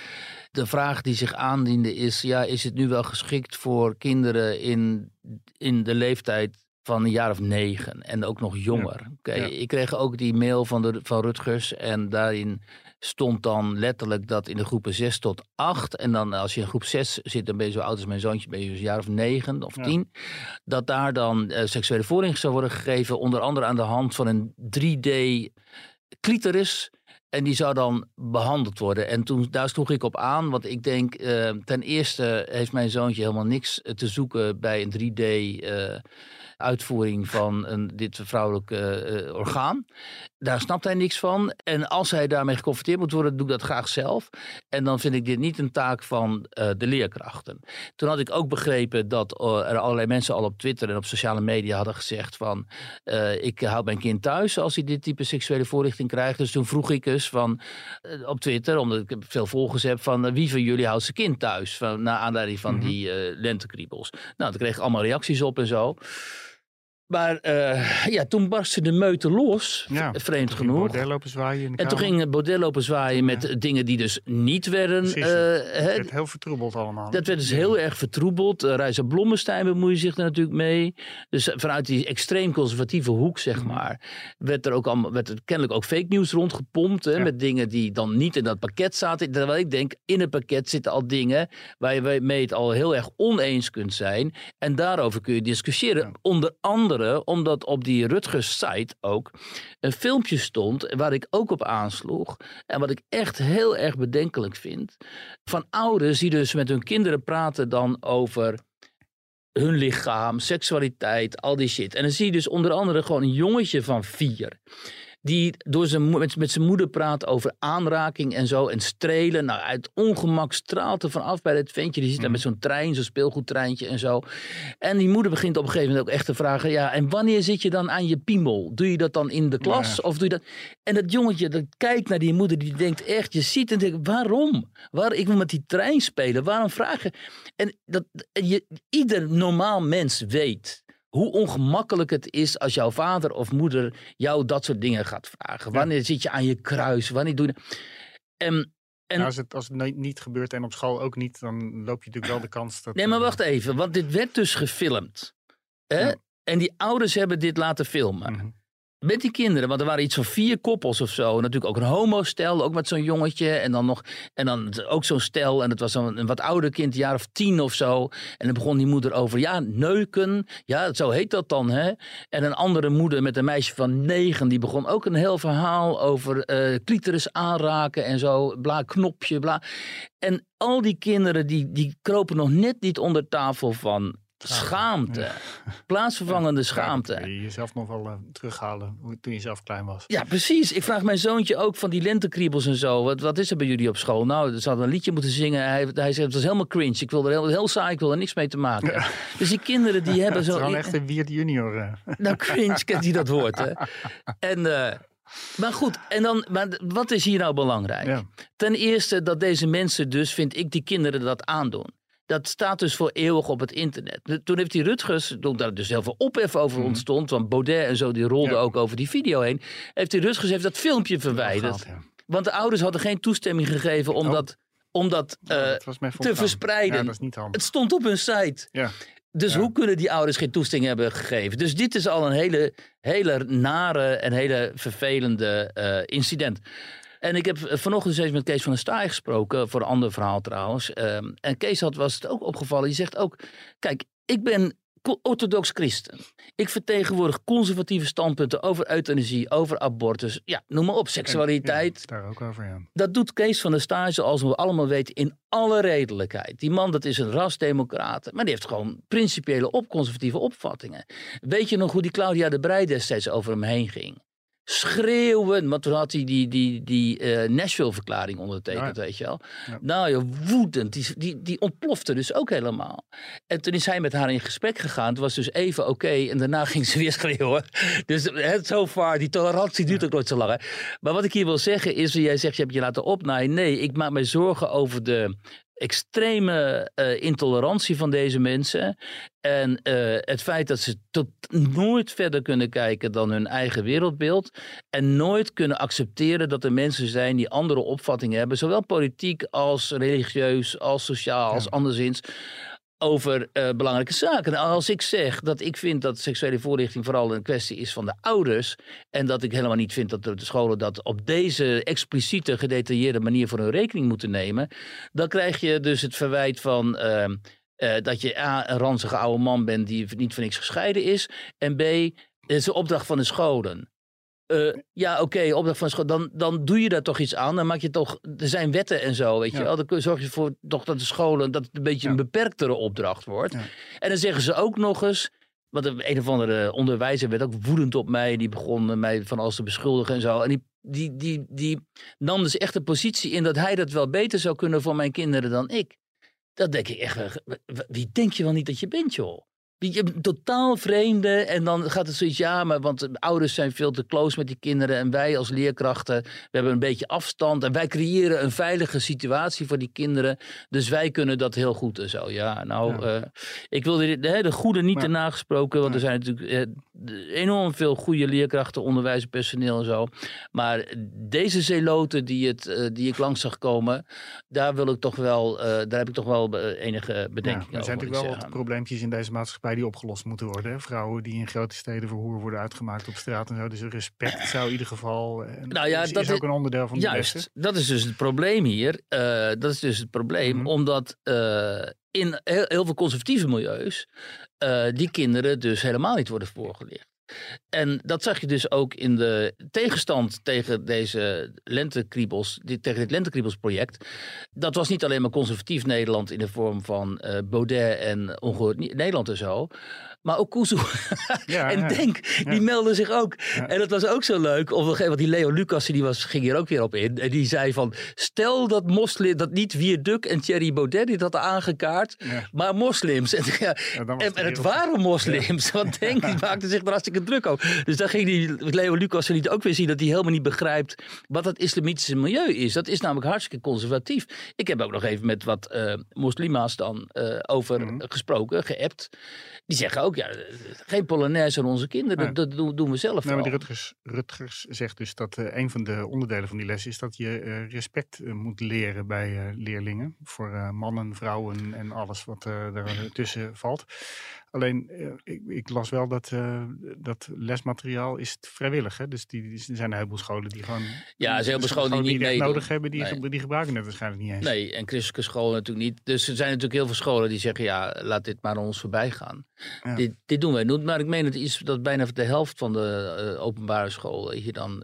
De vraag die zich aandiende is, ja, is het nu wel geschikt voor kinderen in, in de leeftijd van een jaar of negen en ook nog jonger. Ja. Ik kreeg ook die mail van, de, van Rutgers en daarin stond dan letterlijk dat in de groepen 6 tot 8. En dan als je in groep 6 zit, dan ben je zo oud als mijn zoontje, ben je dus een jaar of 9 of 10. Dat daar dan uh, seksuele voorlichting zou worden gegeven, onder andere aan de hand van een 3D clitoris. En die zou dan behandeld worden. En toen, daar sloeg ik op aan, want ik denk, uh, ten eerste heeft mijn zoontje helemaal niks te zoeken bij een 3D. Uh, uitvoering van een, dit vrouwelijke uh, orgaan. Daar snapt hij niks van. En als hij daarmee geconfronteerd moet worden, doe ik dat graag zelf. En dan vind ik dit niet een taak van uh, de leerkrachten. Toen had ik ook begrepen dat er allerlei mensen al op Twitter en op sociale media hadden gezegd van ik houd mijn kind thuis als hij dit type seksuele voorlichting krijgt. Dus toen vroeg ik eens van op Twitter, omdat ik veel volgers heb, van wie van jullie houdt zijn kind thuis? Van, naar aanleiding van mm -hmm. die lentekriebels. Nou, toen kreeg ik allemaal reacties op en zo. Maar uh, ja, toen barstte de meute los, ja, vreemd genoeg. lopen zwaaien en toen ging Baudet lopen zwaaien met dingen die dus niet werden... Precies, uh, werd heel vertroebeld allemaal. Dat werd dus heel erg vertroebeld. Uh, Reisa Blommestein bemoeide zich er natuurlijk mee. Dus vanuit die extreem conservatieve hoek, zeg mhm. maar... werd er ook allemaal, werd er kennelijk ook fake news rondgepompt. Hè, Met dingen die dan niet in dat pakket zaten. Terwijl ik denk, in het pakket zitten al dingen... waar je mee het al heel erg oneens kunt zijn. En daarover kun je discussiëren. Onder andere omdat op die Rutgers site ook een filmpje stond waar ik ook op aansloeg. En wat ik echt heel erg bedenkelijk vind. Van ouders die dus met hun kinderen praten dan over hun lichaam, seksualiteit, al die shit. En dan zie je dus onder andere gewoon een jongetje van vier die door zijn, met, met zijn moeder praat over aanraking en zo. En strelen. Nou, uit ongemak straalt er vanaf bij dat ventje. Die zit daar met mhm. zo'n trein, zo'n speelgoedtreintje en zo. En die moeder begint op een gegeven moment ook echt te vragen. Ja, en wanneer zit je dan aan je piemel? Doe je dat dan in de klas? Of doe je dat... En dat jongetje dat kijkt naar die moeder. Die denkt echt, je ziet en denkt, waarom? Waar, ik wil met die trein spelen. Waarom vragen? En dat, je, ieder normaal mens weet hoe ongemakkelijk het is als jouw vader of moeder jou dat soort dingen gaat vragen. Wanneer zit je aan je kruis? Wanneer doe je... En, en... als, het, als het niet gebeurt en op school ook niet, dan loop je natuurlijk wel de kans dat... Nee, maar wacht even, want dit werd dus gefilmd. Hè? En die ouders hebben dit laten filmen. Mhm. Met die kinderen, want er waren iets van vier koppels of zo. Natuurlijk ook een homostel, ook met zo'n jongetje. En dan nog, en dan ook zo'n stel. En het was een, wat ouder kind, een jaar of tien of zo. En dan begon die moeder over, ja, neuken. Ja, zo heet dat dan, hè. En een andere moeder met een meisje van negen, die begon ook een heel verhaal over uh, clitoris aanraken en zo. Bla, knopje, bla. En al die kinderen, die, die kropen nog net niet onder tafel van Schaamte. Plaatsvervangende schaamte. Je jezelf nog wel uh, terughalen toen je zelf klein was. Ja, precies. Ik vraag mijn zoontje ook van die lentekriebels en zo. Wat, wat is er bij jullie op school? Nou, ze hadden een liedje moeten zingen. Hij, hij zei, het was helemaal cringe. Ik wilde er heel, heel saai, ik wilde er niks mee te maken. Dus die kinderen die hebben zo... Het is echt een Wiert junior. Uh. Nou, cringe kent hij dat woord, hè. En... Uh, maar goed, en dan, maar wat is hier nou belangrijk? Ten eerste dat deze mensen dus, vind ik, die kinderen dat aandoen. Dat staat dus voor eeuwig op het internet. Toen heeft die Rutgers, toen daar dus heel veel ophef over Mhm. ontstond, want Baudet en zo, die rolden Ja. ook over die video heen, heeft die Rutgers heeft dat filmpje verwijderd. Ja. Want de ouders hadden geen toestemming gegeven om Oh. dat, om dat eh, dat te verspreiden. Dat niet. Het stond op hun site. Ja. Dus Ja. hoe kunnen die ouders geen toestemming hebben gegeven? Dus dit is al een hele, hele nare en hele vervelende eh, incident. En ik heb vanochtend eens met Kees van der Staaij gesproken, voor een ander verhaal trouwens. Ehm, en Kees had, was het ook opgevallen, die zegt ook, kijk, ik ben orthodox christen. Ik vertegenwoordig conservatieve standpunten over euthanasie, over abortus, ja, noem maar op, seksualiteit. Ja, daar ook over, ja. Dat doet Kees van der Staaij, zoals we allemaal weten, in alle redelijkheid. Die man, dat is een rasdemocraat, maar die heeft gewoon principiële op conservatieve opvattingen. Weet je nog hoe die Claudia de Breij destijds over hem heen ging? Schreeuwen, want toen had hij die, die, die eh, Nashville-verklaring ondertekend, Ja. weet je wel. Ja. Nou ja, woedend, die, die, die ontplofte dus ook helemaal. En toen is hij met haar in gesprek gegaan, het was dus even oké, en daarna ging ze weer schreeuwen. Dus het zo far, die tolerantie duurt ook nooit zo lang. Hè? Maar wat ik hier wil zeggen is, jij zegt je hebt je laten opnaaien. Nee, ik maak me zorgen over de extreme eh, intolerantie van deze mensen. En eh, het feit dat ze tot nooit verder kunnen kijken dan hun eigen wereldbeeld. En nooit kunnen accepteren dat er mensen zijn die andere opvattingen hebben. Zowel politiek als religieus, als sociaal, als Ja. anderszins over eh, belangrijke zaken. En als ik zeg dat ik vind dat seksuele voorlichting vooral een kwestie is van de ouders. En dat ik helemaal niet vind dat de scholen dat op deze expliciete, gedetailleerde manier voor hun rekening moeten nemen. Dan krijg je dus het verwijt van. ehm, eh, dat je A, een ranzige oude man bent die niet voor niks gescheiden is. En B, het is een opdracht van de scholen. Eh, ja, oké, opdracht van school. Dan, dan doe je daar toch iets aan. Dan maak je toch. Er zijn wetten en zo, weet je Ja. wel. Dan zorg je voor toch dat de scholen. dat het een beetje Ja. een beperktere opdracht wordt. Ja. En dan zeggen ze ook nog eens. Want een of andere onderwijzer werd ook woedend op mij. Die begon mij van alles te beschuldigen en zo. En die, die, die, die nam dus echt de positie in dat hij dat wel beter zou kunnen voor mijn kinderen dan ik. Dat denk ik echt. Wie denk je wel niet dat je bent, joh? Bent totaal vreemde. En dan gaat het zoiets, ja, maar want de ouders zijn veel te close met die kinderen. En wij als leerkrachten, we hebben een beetje afstand. En wij creëren een veilige situatie voor die kinderen. Dus wij kunnen dat heel goed en zo. Ja, nou, Ja. eh, ik wil de, de, de goede niet te nagesproken. Want er zijn natuurlijk eh, enorm veel goede leerkrachten, onderwijspersoneel en zo. Maar deze zeloten die, het, eh, die ik langs zag komen, daar wil ik toch wel, eh, daar heb ik toch wel eh, enige Ja, bedenkingen er over. zijn moet ik natuurlijk wel wat probleempjes in deze maatschappij die opgelost moeten worden. Hè? Vrouwen die in grote steden voor hoer worden uitgemaakt op straat en zo. Dus respect zou in ieder geval. eh, Nou ja, is, dat is ook een onderdeel van de Juist, dat is dus het probleem hier. Eh, dat is dus het probleem, Mhm. omdat eh, in heel, heel veel conservatieve milieus die kinderen dus helemaal niet worden voorgelicht. En dat zag je dus ook in de tegenstand tegen deze lentekriebels, tegen dit lentekriebelsproject. Dat was niet alleen maar conservatief Nederland in de vorm van eh, Baudet en ongehoord Nederland en zo. Maar ook Kuzu Ja, en ja. Denk, Ja. die melden zich ook. En dat was ook zo leuk. Gegeven moment, die Leo Lucas, die was, ging hier ook weer op in. En die zei van, stel dat moslim, dat niet Wierduk en Thierry Baudet dit hadden aangekaart, maar moslims. En, en, en het waren moslims, want Denk die maakte zich er hartstikke druk over. Dus dan ging die Leo Lucas liet ook weer zien dat hij helemaal niet begrijpt wat dat islamitische milieu is. Dat is namelijk hartstikke conservatief. Ik heb ook nog even met wat eh moslima's dan eh, over Mhm. gesproken, geappt. Die zeggen ook, ja, geen Polonaise aan onze kinderen, Nee. dat, dat doen, we zelf Nou, maar die Rutgers, Rutgers zegt dus dat eh, een van de onderdelen van die les is dat je eh, respect eh, moet leren bij leerlingen. Voor mannen, vrouwen en alles wat eh daartussen valt. Alleen, eh, ik, ik las wel dat, eh, dat lesmateriaal is vrijwillig. Hè? Dus die, die- er zijn een heleboel scholen die gewoon... Ja, er zijn heel veel scholen die niet meedoen. nodig hebben, die, Nee. die gebruiken het waarschijnlijk niet eens. Nee, en christelijke scholen natuurlijk niet. Dus er zijn natuurlijk heel veel scholen die zeggen, ja, laat dit maar aan ons voorbij gaan. Ja. Dit, dit doen wij. niet. Maar ik meen het is dat bijna de helft van de eh, openbare scholen hier dan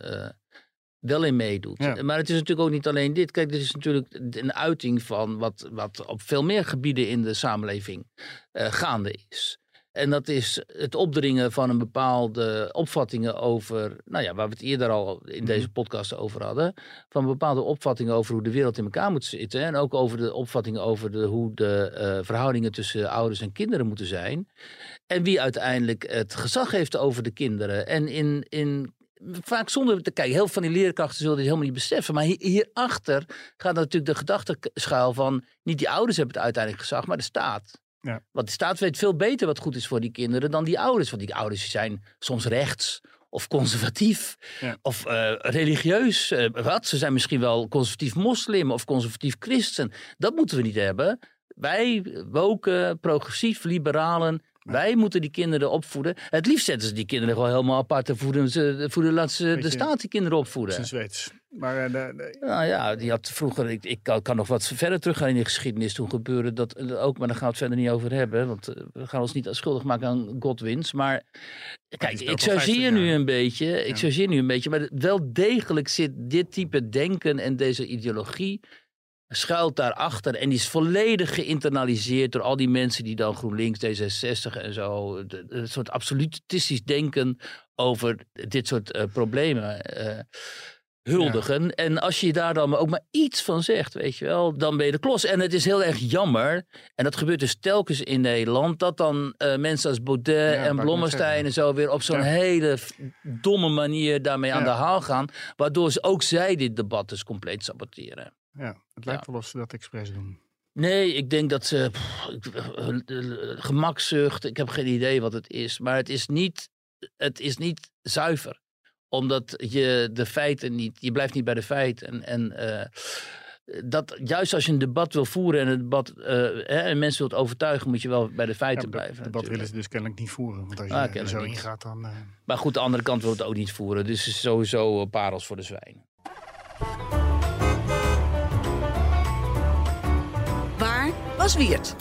wel in meedoet. Ja. Maar het is natuurlijk ook niet alleen dit. Kijk, dit is natuurlijk een uiting van wat, wat op veel meer gebieden in de samenleving eh, gaande is. En dat is het opdringen van een bepaalde opvattingen over, nou ja, waar we het eerder al in Mhm. deze podcast over hadden, van bepaalde opvattingen over hoe de wereld in elkaar moet zitten. En ook over de opvattingen over de, hoe de eh, verhoudingen tussen ouders en kinderen moeten zijn. En wie uiteindelijk het gezag heeft over de kinderen. En in, in vaak zonder te kijken. Heel veel van die leerkrachten zullen dit helemaal niet beseffen. Maar hier, hierachter gaat natuurlijk de gedachtenschuil van... niet die ouders hebben het uiteindelijk gezag, maar de staat. Ja. Want de staat weet veel beter wat goed is voor die kinderen dan die ouders. Want die ouders zijn soms rechts of conservatief Ja. of eh, religieus. eh, wat? Ze zijn misschien wel conservatief moslim of conservatief christen. Dat moeten we niet hebben. Wij, woken, progressief, liberalen, wij moeten die kinderen opvoeden. Het liefst zetten ze die kinderen gewoon helemaal apart en voeden ze, voeden, laten ze de staat die kinderen opvoeden. Het is. Maar eh, de- Nou ja, die had vroeger, ik, ik kan, kan nog wat verder teruggaan in de geschiedenis. Toen gebeurde dat eh, ook, maar daar gaan we het verder niet over hebben. Want eh, we gaan ons niet schuldig maken aan Godwins. Maar kijk, ik al 50 chargeer nu een beetje. Ik chargeer nu een beetje. Maar wel degelijk zit dit type denken en deze ideologie schuilt daarachter. En die is volledig geïnternaliseerd door al die mensen die dan GroenLinks, D66 en zo. Een soort absolutistisch denken over dit soort eh, problemen. eh, huldigen. En als je daar dan ook maar iets van zegt, weet je wel, dan ben je de klos. En het is heel erg jammer, en dat gebeurt dus telkens in Nederland, dat dan eh, mensen als Baudet en Blommestein en zo weer op zo'n Ja. hele domme manier daarmee aan de haal gaan, waardoor ze ook zij dit debat dus compleet saboteren. Ja, het lijkt wel of ze dat expres doen. Nee, ik denk dat ze. pff, eh, eh, gemakzucht, ik heb geen idee wat het is. Maar het is niet, het is niet zuiver. Omdat je de feiten niet. Je blijft niet bij de feiten. En, en eh, dat, juist als je een debat wil voeren en een debat. hè, en mensen wilt overtuigen, moet je wel bij de feiten Ja, blijven. dat debat natuurlijk. willen ze dus kennelijk niet voeren. Want als je Ah, er kennelijk zo niet. ingaat, dan... Maar goed, de andere kant wil het ook niet voeren. Dus het is sowieso parels voor de zwijnen. Was?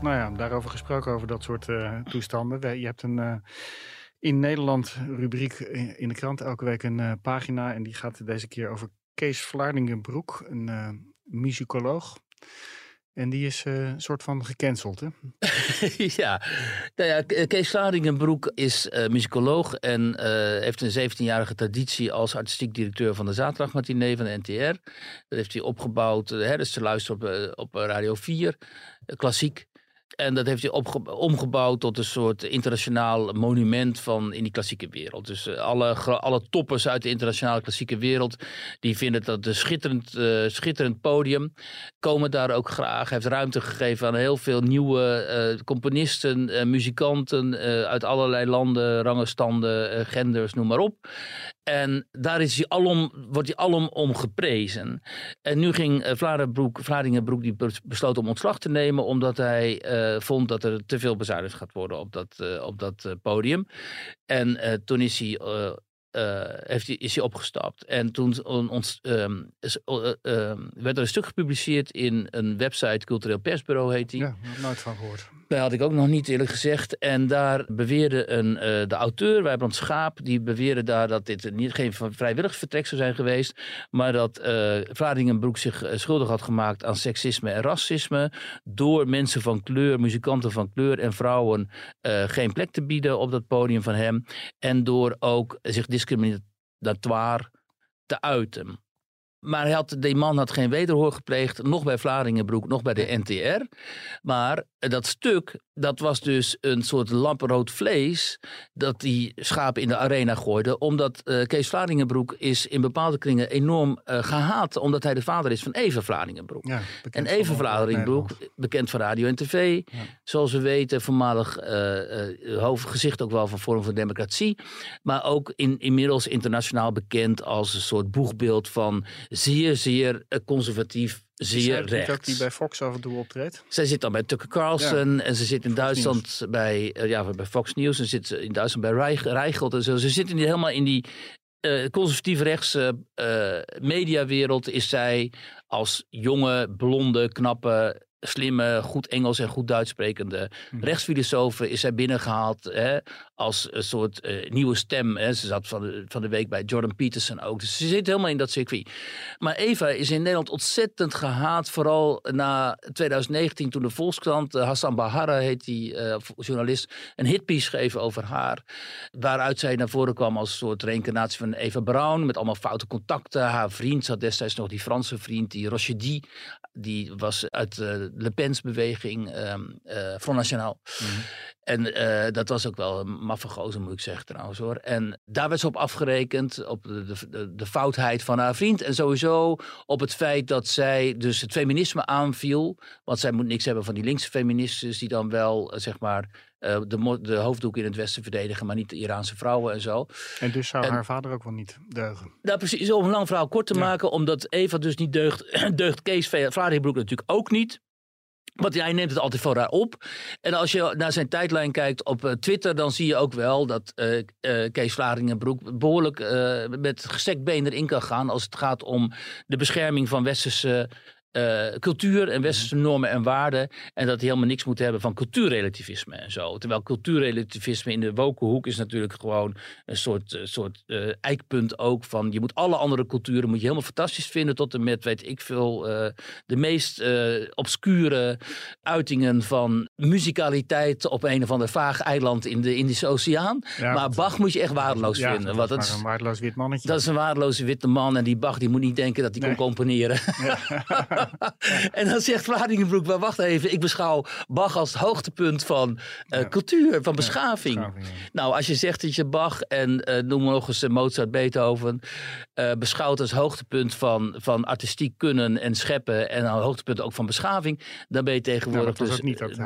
Nou ja, daarover gesproken, over dat soort eh, toestanden. Je hebt een eh, in Nederland rubriek in de krant elke week een eh, pagina. En die gaat deze keer over Kees Vlaardingenbroek, een muzikoloog. En die is eh, een soort van gecanceld, hè? ja, nou ja, Ke- Kees Vlaardingenbroek is eh muzikoloog en eh, heeft een 17-jarige traditie als artistiek directeur van de zaterdagmatinee van de NTR. Dat heeft hij opgebouwd, eh, hè, dus te luisteren op, eh, op Radio 4, eh, klassiek. En dat heeft hij omgebouwd tot een soort internationaal monument van in die klassieke wereld. Dus eh, alle, alle toppers uit de internationale klassieke wereld, die vinden dat een schitterend, eh, schitterend podium. Komen daar ook graag. Heeft ruimte gegeven aan heel veel nieuwe eh, componisten, muzikanten uit allerlei landen, rangenstanden, genders, noem maar op. En daar is hij alom, wordt hij alom om geprezen. En nu ging eh, Vlaardingenbroek, Vlaardingenbroek die bes- besloot om ontslag te nemen, omdat hij eh, vond dat er te veel bezuinigd gaat worden op dat, eh, op dat podium. En toen is hij. heeft hij, is hij opgestapt. En toen on- ons, ehm, eh, ehm, werd er een stuk gepubliceerd in een website, Cultureel Persbureau heet die. Ja, nooit van gehoord. Dat had ik ook nog niet eerlijk gezegd. En daar beweerde een, eh, de auteur, Wijbrand Schaap, die beweerde daar dat dit niet, geen vrijwillig vertrek zou zijn geweest. Maar dat Vlaardingenbroek zich eh, schuldig had gemaakt aan seksisme en racisme. Door mensen van kleur, muzikanten van kleur en vrouwen geen plek te bieden op dat podium van hem. En door ook zich discriminatoire te uiten. Maar hij had, die man had geen wederhoor gepleegd, nog bij Vlaardingenbroek, nog bij de NTR. Maar eh, dat stuk, dat was dus een soort lampenrood vlees dat die schapen in de arena gooiden. Omdat eh, Kees Vlaardingenbroek is in bepaalde kringen enorm eh, gehaat, omdat hij de vader is van Eva Vlaardingenbroek. Ja, En Even Nederland. bekend van radio en tv. Zoals we weten, voormalig eh, hoofdgezicht ook wel van Forum voor Democratie. Maar ook in, inmiddels internationaal bekend als een soort boegbeeld van zeer, zeer eh, conservatief, zeer zij het niet ook die bij Fox af en toe optreedt? Zij zit dan bij Tucker Carlson en ze zit in Fox Duitsland bij, eh, ja, bij Fox News. En zit ze in Duitsland bij Reich- Reichelt en zo. Ze zit in die, helemaal in die eh, conservatief rechtse eh, mediawereld. Is zij als jonge, blonde, knappe, slimme, goed Engels en goed Duits sprekende Mhm. rechtsfilosoof is zij binnengehaald hè, als een soort eh, nieuwe stem. Hè. Ze zat van de, van de week bij Jordan Peterson ook. Dus ze zit helemaal in dat circuit. Maar Eva is in Nederland ontzettend gehaat. Vooral na 2019 toen de Volkskrant, eh, Hassan Bahara heet die eh, journalist, een hitpiece schreef over haar. Waaruit zij naar voren kwam als een soort reïncarnatie van Eva Braun. Met allemaal foute contacten. Haar vriend zat destijds nog die Franse vriend, die Rochedy. Die was uit eh, Le Pen's beweging, um, Front National. Mhm. En dat was ook wel een maffe gozer, moet ik zeggen trouwens hoor. En daar werd ze op afgerekend, op de, de, de, foutheid van haar vriend. En sowieso op het feit dat zij dus het feminisme aanviel. Want zij moet niks hebben van die linkse feministes die dan wel, zeg maar uh, de, de hoofddoek in het Westen verdedigen, maar niet de Iraanse vrouwen en zo. En dus zou haar vader ook wel niet deugen? Nou, precies. Om een lang verhaal kort te maken, omdat Eva dus niet deugt, deugt Kees Vlaardingbroek natuurlijk ook niet. Want hij neemt het altijd voor haar op. En als je naar zijn tijdlijn kijkt op uh, Twitter, dan zie je ook wel dat uh, uh, Kees Vlaardingenbroek behoorlijk met gestekt been erin kan gaan als het gaat om de bescherming van westerse uh, cultuur en westerse mhm. normen en waarden. En dat hij helemaal niks moet hebben van cultuurrelativisme en zo. Terwijl cultuurrelativisme in de woke is natuurlijk gewoon een soort, uh, soort uh, eikpunt ook van je moet alle andere culturen moet je helemaal fantastisch vinden tot en met weet ik veel de meest obscure uitingen van muzikaliteit op een of ander vaag eiland in de Indische Oceaan. maar Bach moet je echt waardeloos ja, vinden. Dat is een waardeloos wit mannetje. Dat is een waardeloze witte man en die Bach die moet niet denken dat hij nee. kon componeren. Ja. en dan zegt Vlaardingenbroek, maar wacht even, ik beschouw Bach als het hoogtepunt van uh, cultuur, van beschaving. Nou, als je zegt dat je Bach en uh, noem maar nog eens eh, Mozart, Beethoven uh, beschouwt als hoogtepunt van, van artistiek kunnen en scheppen en een hoogtepunt ook van beschaving, dan ben je tegenwoordig nou, dus niet dat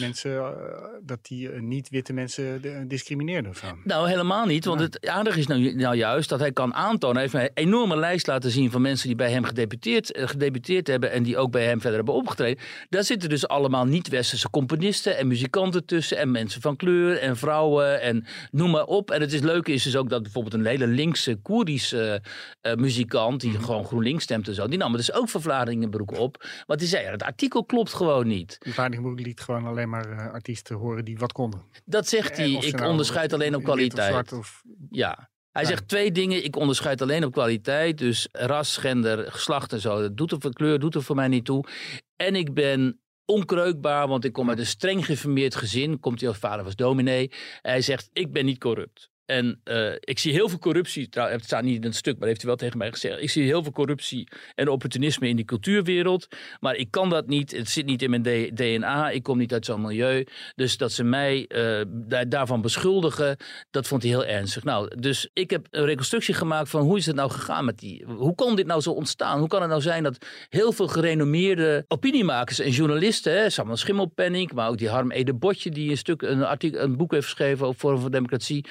mensen, dat die niet-witte mensen discrimineerde. Van. Nou, helemaal niet, want het aardige is nou, nou, juist dat hij kan aantonen, hij heeft een enorme lijst laten zien van mensen die bij hem gedeputeerd, gedeputeerd hebben en die ook bij hem verder hebben opgetreden. Daar zitten dus allemaal niet-westerse componisten en muzikanten tussen en mensen van kleur en vrouwen en noem maar op. En het is leuke is dus ook dat bijvoorbeeld een hele linkse Koerdische uh, muzikant die mhm. gewoon GroenLinks stemt en zo, die nam dus ook van Vlaardingenbroek op. Want die zei, ja, het artikel klopt gewoon niet. Vlaardingenbroek liet gewoon alleen maar uh, artiesten horen die wat konden. Dat zegt hij. Ik nou onderscheid alleen op kwaliteit. Of... Ja. Hij zegt twee dingen. Ik onderscheid alleen op kwaliteit. Dus ras, gender, geslacht en zo. Dat doet er voor kleur, doet er voor mij niet toe. En ik ben onkreukbaar, want ik kom uit een streng geformeerd gezin. Komt hij als vader was dominee. Hij zegt, ik ben niet corrupt. En uh, ik zie heel veel corruptie, het staat niet in het stuk, maar heeft hij wel tegen mij gezegd. Ik zie heel veel corruptie en opportunisme in die cultuurwereld. Maar ik kan dat niet, het zit niet in mijn DNA, ik kom niet uit zo'n milieu. Dus dat ze mij uh, daarvan beschuldigen, dat vond hij heel ernstig. Nou, dus ik heb een reconstructie gemaakt van hoe is het nou gegaan met die... Hoe kon dit nou zo ontstaan? Hoe kan het nou zijn dat heel veel gerenommeerde opiniemakers en journalisten, hè, Samuel Schimmelpenning, maar ook die Harm Ede Botje, die een, stuk, een, artikel, een boek heeft geschreven over Forum voor Democratie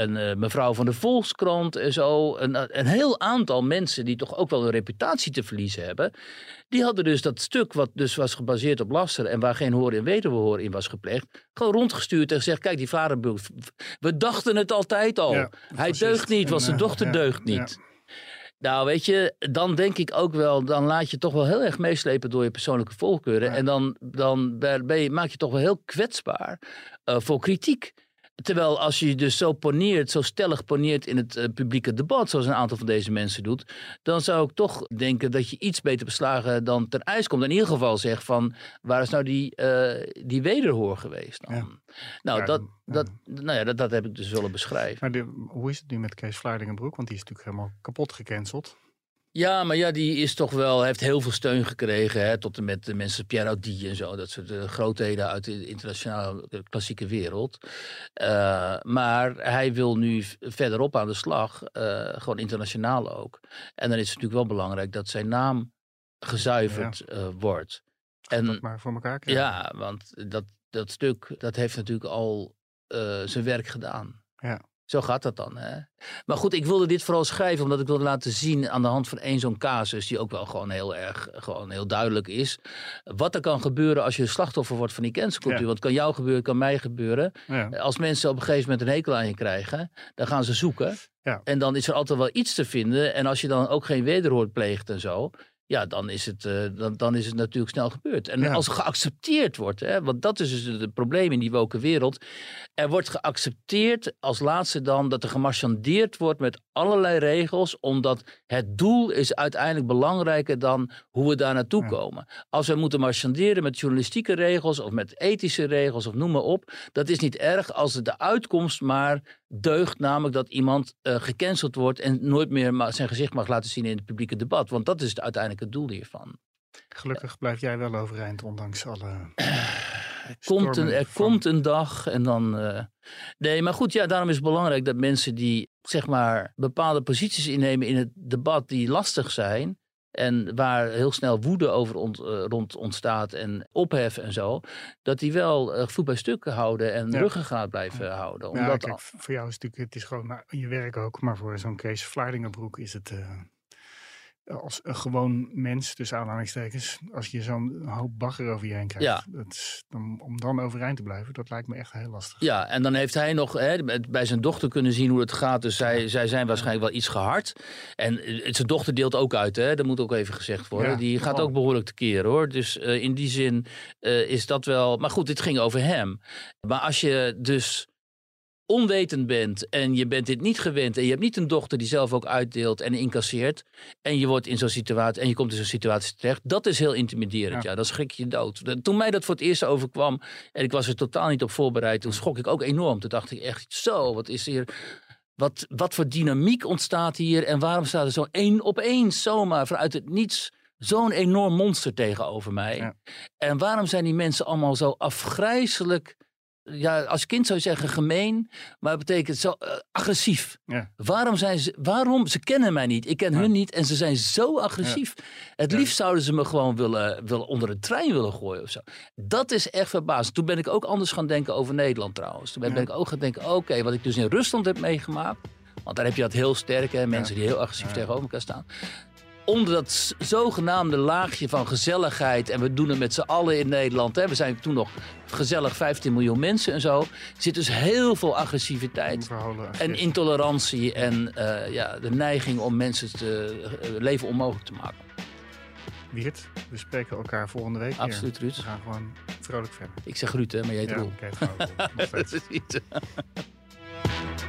een uh, mevrouw van de Volkskrant en zo. Een, een heel aantal mensen die toch ook wel een reputatie te verliezen hebben. Die hadden dus dat stuk wat dus was gebaseerd op laster en waar geen hoor en wederhoor in was gepleegd. Gewoon rondgestuurd en gezegd, kijk die vader, we dachten het altijd al. Hij deugt niet, want zijn dochter deugt niet. Nou, weet je, dan denk ik ook wel, dan laat je toch wel heel erg meeslepen door je persoonlijke voorkeuren. En dan, dan ben je, maak je toch wel heel kwetsbaar uh, voor kritiek. Terwijl als je dus zo poneert, zo stellig poneert in het uh, publieke debat, zoals een aantal van deze mensen doet, dan zou ik toch denken dat je iets beter beslagen dan ten ijs komt. In ieder geval zeg van, waar is nou die, uh, die wederhoor geweest dan? Nou, dat, Dat, nou ja, dat, dat heb ik dus willen beschrijven. Maar de, hoe is het nu met Kees Vlaardingenbroek? Want die is natuurlijk helemaal kapot gecanceld. Ja, maar ja, die is toch wel, heeft heel veel steun gekregen. Hè, tot en met de mensen Pierre Audi en zo. Dat soort uh, grootheden uit de internationale klassieke wereld. Uh, maar hij wil nu verderop aan de slag. Uh, gewoon internationaal ook. En dan is het natuurlijk wel belangrijk dat zijn naam gezuiverd ja. wordt. En, dat maar voor elkaar krijgen. Ja, want dat, dat stuk, dat heeft natuurlijk al zijn werk gedaan. Ja. Zo gaat dat dan. Hè? Maar goed, ik wilde dit vooral schrijven omdat ik wilde laten zien aan de hand van één zo'n casus, die ook wel gewoon heel erg gewoon heel duidelijk is. Wat er kan gebeuren als je slachtoffer wordt van die cancelcultuur. Want het kan jou gebeuren, kan mij gebeuren. Ja. Als mensen op een gegeven moment een hekel aan je krijgen, dan gaan ze zoeken. Ja. En dan is er altijd wel iets te vinden. En als je dan ook geen wederhoor pleegt en zo, ja, dan is het, uh, dan, dan is het natuurlijk snel gebeurd. En als het geaccepteerd wordt, hè, want dat is dus het probleem in die woke wereld. Er wordt geaccepteerd als laatste dan dat er gemarchandeerd wordt met allerlei regels, omdat het doel is uiteindelijk belangrijker dan hoe we daar naartoe komen. Als we moeten marchanderen met journalistieke regels of met ethische regels of noem maar op, dat is niet erg als de uitkomst maar deugt, namelijk dat iemand uh, gecanceld wordt en nooit meer zijn gezicht mag laten zien in het publieke debat. Want dat is het uiteindelijke doel hiervan. Gelukkig blijf jij wel overeind, ondanks alle. Er komt, een, er van- komt een dag en dan. eh, nee, maar goed, ja, daarom is het belangrijk dat mensen die zeg maar bepaalde posities innemen in het debat die lastig zijn. En waar heel snel woede over ont, eh, rond ontstaat en ophef en zo. Dat die wel eh, voet bij stuk houden en Ja. ruggengraat blijven houden. Ja, Omdat, kijk, voor jou is het natuurlijk, het is gewoon nou, je werk ook, maar voor zo'n Kees Vlaardingenbroek is het als een gewoon mens, tussen aanhalingstekens, als je zo'n hoop bagger over je heen krijgt, Ja. dat is, dan, om dan overeind te blijven, dat lijkt me echt heel lastig. Ja, en dan heeft hij nog hè, bij zijn dochter kunnen zien hoe het gaat. Dus zij, zij zijn waarschijnlijk wel iets gehard. En eh, zijn dochter deelt ook uit, hè? dat moet ook even gezegd worden. Ja, Die gaat nogal. ook behoorlijk tekeer hoor. Dus eh, in die zin eh, is dat wel. Maar goed, dit ging over hem. Maar als je dus onwetend bent en je bent dit niet gewend en je hebt niet een dochter die zelf ook uitdeelt en incasseert en je wordt in zo'n situatie en je komt in zo'n situatie terecht, dat is heel intimiderend. Ja, Ja. dan schrik je dood. Toen mij dat voor het eerst overkwam en ik was er totaal niet op voorbereid, toen schrok ik ook enorm. Toen dacht ik echt zo, wat is hier wat, wat voor dynamiek ontstaat hier en waarom staat er zo één opeens zomaar vanuit het niets zo'n enorm monster tegenover mij? Ja. En waarom zijn die mensen allemaal zo afgrijzelijk, ja, als kind zou je zeggen gemeen, maar het betekent zo eh, agressief? Ja. Waarom zijn ze, waarom? Ze kennen mij niet, ik ken Ja. hun niet en ze zijn zo agressief. Het liefst zouden ze me gewoon willen, willen onder een trein willen gooien of zo. Dat is echt verbazend. Toen ben ik ook anders gaan denken over Nederland trouwens. Toen ben, ik ook gaan denken, oké, wat ik dus in Rusland heb meegemaakt. Want daar heb je dat heel sterk, hè, mensen die heel agressief tegenover elkaar staan. Onder dat zogenaamde laagje van gezelligheid. En we doen het met z'n allen in Nederland. Hè. We zijn toen nog gezellig 15 miljoen mensen en zo. zit dus heel veel agressiviteit. En intolerantie en eh, ja, de neiging om mensen te eh, leven onmogelijk te maken. Wiert, we spreken elkaar volgende week. Absoluut, Ruud. We gaan gewoon vrolijk verder. Ik zeg Ruud, hè, maar jij heet Ja, Roel. oké, het